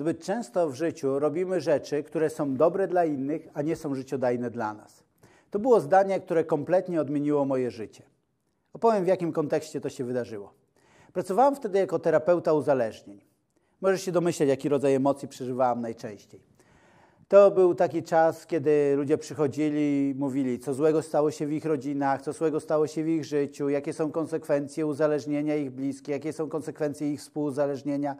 Zbyt często w życiu robimy rzeczy, które są dobre dla innych, a nie są życiodajne dla nas. To było zdanie, które kompletnie odmieniło moje życie. Opowiem, w jakim kontekście to się wydarzyło. Pracowałem wtedy jako terapeuta uzależnień. Możesz się domyśleć, jaki rodzaj emocji przeżywałam najczęściej. To był taki czas, kiedy ludzie przychodzili i mówili, co złego stało się w ich rodzinach, co złego stało się w ich życiu, jakie są konsekwencje uzależnienia ich bliskich, jakie są konsekwencje ich współuzależnienia.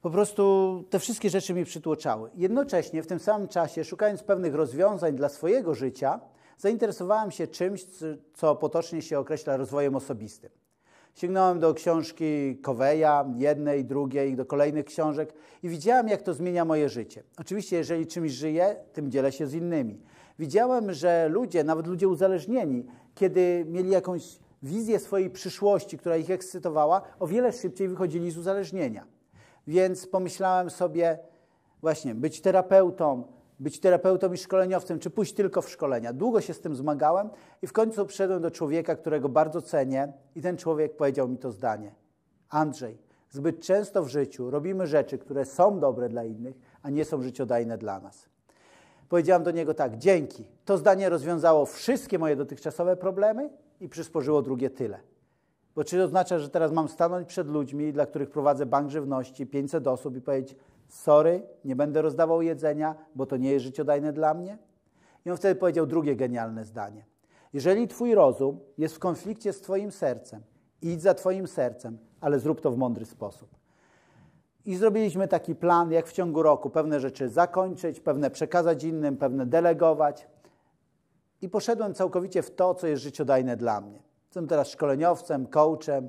Po prostu te wszystkie rzeczy mi przytłoczały. Jednocześnie w tym samym czasie, szukając pewnych rozwiązań dla swojego życia, zainteresowałem się czymś, co potocznie się określa rozwojem osobistym. Sięgnąłem do książki Coveya, jednej, drugiej, do kolejnych książek i widziałem, jak to zmienia moje życie. Oczywiście, jeżeli czymś żyję, tym dzielę się z innymi. Widziałem, że ludzie, nawet ludzie uzależnieni, kiedy mieli jakąś wizję swojej przyszłości, która ich ekscytowała, o wiele szybciej wychodzili z uzależnienia. Więc pomyślałem sobie, właśnie, być terapeutą, być terapeutą i szkoleniowcem, czy pójść tylko w szkolenia. Długo się z tym zmagałem i w końcu przyszedłem do człowieka, którego bardzo cenię, i ten człowiek powiedział mi to zdanie: Andrzej, zbyt często w życiu robimy rzeczy, które są dobre dla innych, a nie są życiodajne dla nas. Powiedziałam do niego tak: Dzięki. To zdanie rozwiązało wszystkie moje dotychczasowe problemy i przysporzyło drugie tyle. Bo czy to oznacza, że teraz mam stanąć przed ludźmi, dla których prowadzę bank żywności, 500 osób i powiedzieć: sorry, nie będę rozdawał jedzenia, bo to nie jest życiodajne dla mnie. I on wtedy powiedział drugie genialne zdanie. Jeżeli twój rozum jest w konflikcie z twoim sercem, idź za twoim sercem, ale zrób to w mądry sposób. I zrobiliśmy taki plan, jak w ciągu roku pewne rzeczy zakończyć, pewne przekazać innym, pewne delegować. I poszedłem całkowicie w to, co jest życiodajne dla mnie. Jestem teraz szkoleniowcem, coachem,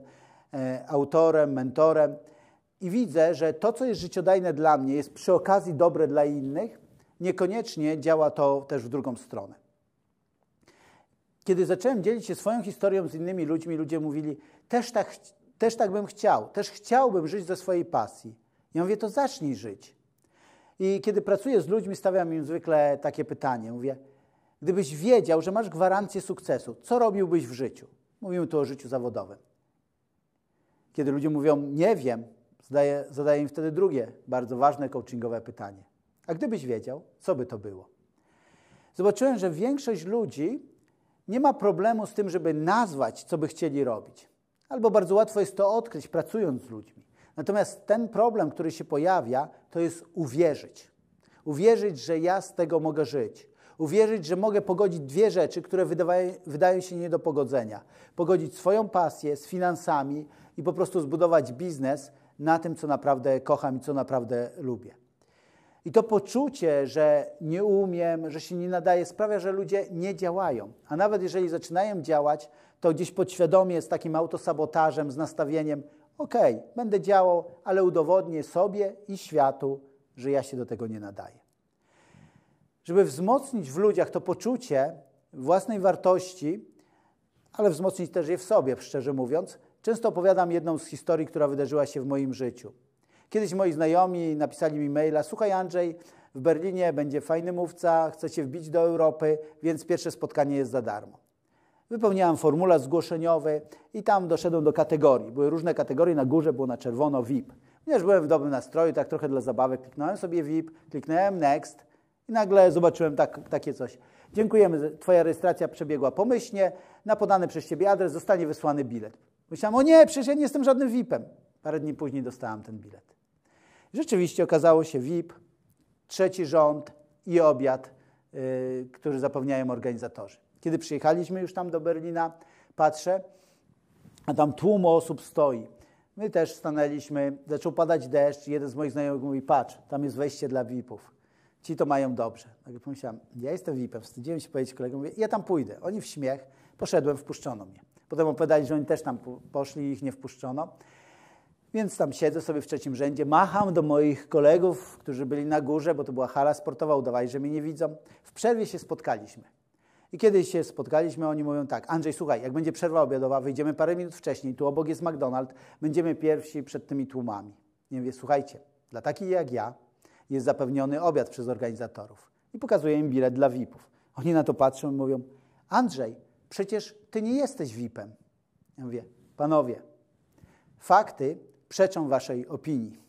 e, autorem, mentorem i widzę, że to, co jest życiodajne dla mnie, jest przy okazji dobre dla innych, niekoniecznie działa to też w drugą stronę. Kiedy zacząłem dzielić się swoją historią z innymi ludźmi, ludzie mówili, też tak, też tak bym chciał, też chciałbym żyć ze swojej pasji. Ja mówię, to zacznij żyć. I kiedy pracuję z ludźmi, stawiam im zwykle takie pytanie. Mówię, gdybyś wiedział, że masz gwarancję sukcesu, co robiłbyś w życiu? Mówimy tu o życiu zawodowym. Kiedy ludzie mówią, nie wiem, Zadaję, zadaję im wtedy drugie, bardzo ważne coachingowe pytanie. A gdybyś wiedział, co by to było? Zobaczyłem, że większość ludzi nie ma problemu z tym, żeby nazwać, co by chcieli robić. Albo bardzo łatwo jest to odkryć, pracując z ludźmi. Natomiast ten problem, który się pojawia, to jest uwierzyć. Uwierzyć, że ja z tego mogę żyć. Uwierzyć, że mogę pogodzić dwie rzeczy, które wydają się nie do pogodzenia. Pogodzić swoją pasję z finansami i po prostu zbudować biznes, na tym, co naprawdę kocham i co naprawdę lubię. I to poczucie, że nie umiem, że się nie nadaje, sprawia, że ludzie nie działają. A nawet jeżeli zaczynają działać, to gdzieś podświadomie z takim autosabotażem, z nastawieniem: OK, będę działał, ale udowodnię sobie i światu, że ja się do tego nie nadaję. Żeby wzmocnić w ludziach to poczucie własnej wartości, ale wzmocnić też je w sobie, szczerze mówiąc, Często opowiadam jedną z historii, która wydarzyła się w moim życiu. Kiedyś moi znajomi napisali mi maila: Słuchaj, Andrzej, w Berlinie będzie fajny mówca, chce się wbić do Europy, więc pierwsze spotkanie jest za darmo. Wypełniałem formularz zgłoszeniowy i tam doszedłem do kategorii. Były różne kategorie, na górze było na czerwono VIP. Ponieważ byłem w dobrym nastroju, tak trochę dla zabawy, kliknąłem sobie VIP, kliknąłem Next i nagle zobaczyłem tak, takie coś. Dziękujemy, Twoja rejestracja przebiegła pomyślnie, na podany przez Ciebie adres zostanie wysłany bilet. Myślałem, o nie, przecież ja nie jestem żadnym VIP-em. Parę dni później dostałam ten bilet. Rzeczywiście okazało się VIP, trzeci rząd i obiad, yy, który zapewniają organizatorzy. Kiedy przyjechaliśmy już tam do Berlina, patrzę, a tam tłum osób stoi. My też stanęliśmy, zaczął padać deszcz, jeden z moich znajomych mówi, patrz, tam jest wejście dla VIP-ów. Ci to mają dobrze. Tak pomyślałem, ja jestem VIP-em, wstydziłem się powiedzieć kolegom, mówię, ja tam pójdę. Oni w śmiech, poszedłem, wpuszczono mnie. Potem opowiadali, że oni też tam poszli i ich nie wpuszczono. Więc tam siedzę sobie w trzecim rzędzie, macham do moich kolegów, którzy byli na górze, bo to była hala sportowa, udawali, że mnie nie widzą. W przerwie się spotkaliśmy. I kiedy się spotkaliśmy, oni mówią tak, Andrzej, słuchaj, jak będzie przerwa obiadowa, wyjdziemy parę minut wcześniej, tu obok jest McDonald's, będziemy pierwsi przed tymi tłumami. Nie mówię, słuchajcie, dla takich jak ja jest zapewniony obiad przez organizatorów. I pokazuję im bilet dla VIP-ów. Oni na to patrzą i mówią, Andrzej, przecież ty nie jesteś VIP-em. Ja mówię, panowie, fakty przeczą waszej opinii.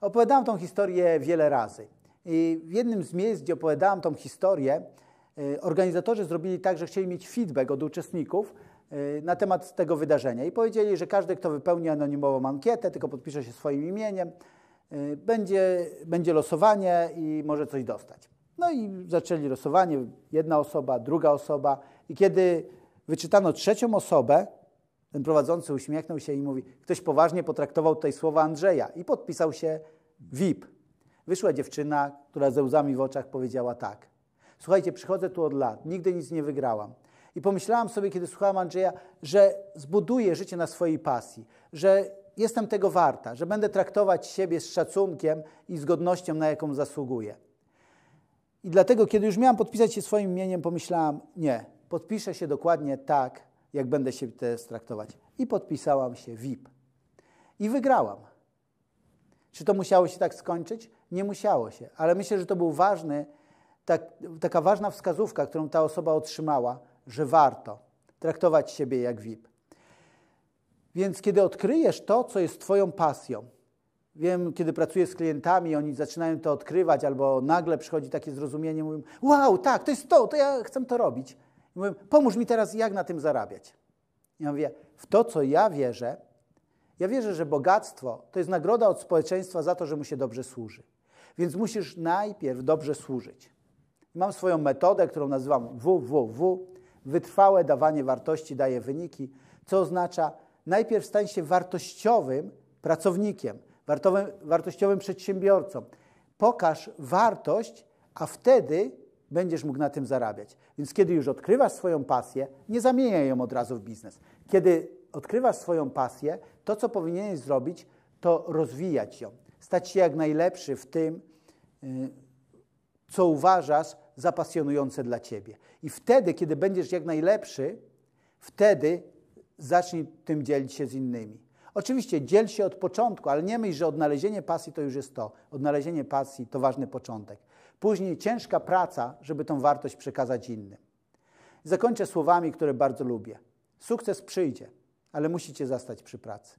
Opowiadałem tą historię wiele razy. I w jednym z miejsc, gdzie opowiadałem tą historię, y, organizatorzy zrobili tak, że chcieli mieć feedback od uczestników y, na temat tego wydarzenia i powiedzieli, że każdy, kto wypełni anonimową ankietę, tylko podpisze się swoim imieniem, będzie, będzie losowanie i może coś dostać. No i zaczęli losowanie, jedna osoba, druga osoba i kiedy wyczytano trzecią osobę, ten prowadzący uśmiechnął się i mówi, ktoś poważnie potraktował tutaj słowa Andrzeja i podpisał się VIP. Wyszła dziewczyna, która ze łzami w oczach powiedziała tak. Słuchajcie, przychodzę tu od lat, nigdy nic nie wygrałam. I pomyślałam sobie, kiedy słuchałam Andrzeja, że zbuduję życie na swojej pasji, że jestem tego warta, że będę traktować siebie z szacunkiem i z godnością, na jaką zasługuję. I dlatego, kiedy już miałam podpisać się swoim imieniem, pomyślałam, nie, podpiszę się dokładnie tak, jak będę się teraz traktować. I podpisałam się VIP. I wygrałam. Czy to musiało się tak skończyć? Nie musiało się, ale myślę, że to był ważny, tak, taka ważna wskazówka, którą ta osoba otrzymała, że warto traktować siebie jak VIP. Więc kiedy odkryjesz to, co jest Twoją pasją, wiem, kiedy pracuję z klientami, oni zaczynają to odkrywać, albo nagle przychodzi takie zrozumienie, mówią: Wow, tak, to jest to, to ja chcę to robić. I mówią: Pomóż mi teraz, jak na tym zarabiać. Ja mówię: W to, co ja wierzę, ja wierzę, że bogactwo to jest nagroda od społeczeństwa za to, że mu się dobrze służy. Więc musisz najpierw dobrze służyć. Mam swoją metodę, którą nazywam WWW. Wytrwałe dawanie wartości daje wyniki, co oznacza najpierw stań się wartościowym pracownikiem, wartościowym przedsiębiorcą. Pokaż wartość, a wtedy będziesz mógł na tym zarabiać. Więc kiedy już odkrywasz swoją pasję, nie zamieniaj ją od razu w biznes. Kiedy odkrywasz swoją pasję, to co powinieneś zrobić, to rozwijać ją. Stać się jak najlepszy w tym, y, co uważasz za pasjonujące dla ciebie. I wtedy, kiedy będziesz jak najlepszy, wtedy zacznij tym dzielić się z innymi. Oczywiście dziel się od początku, ale nie myśl, że odnalezienie pasji to już jest to. Odnalezienie pasji to ważny początek. Później ciężka praca, żeby tą wartość przekazać innym. Zakończę słowami, które bardzo lubię. Sukces przyjdzie, ale musicie zastać przy pracy.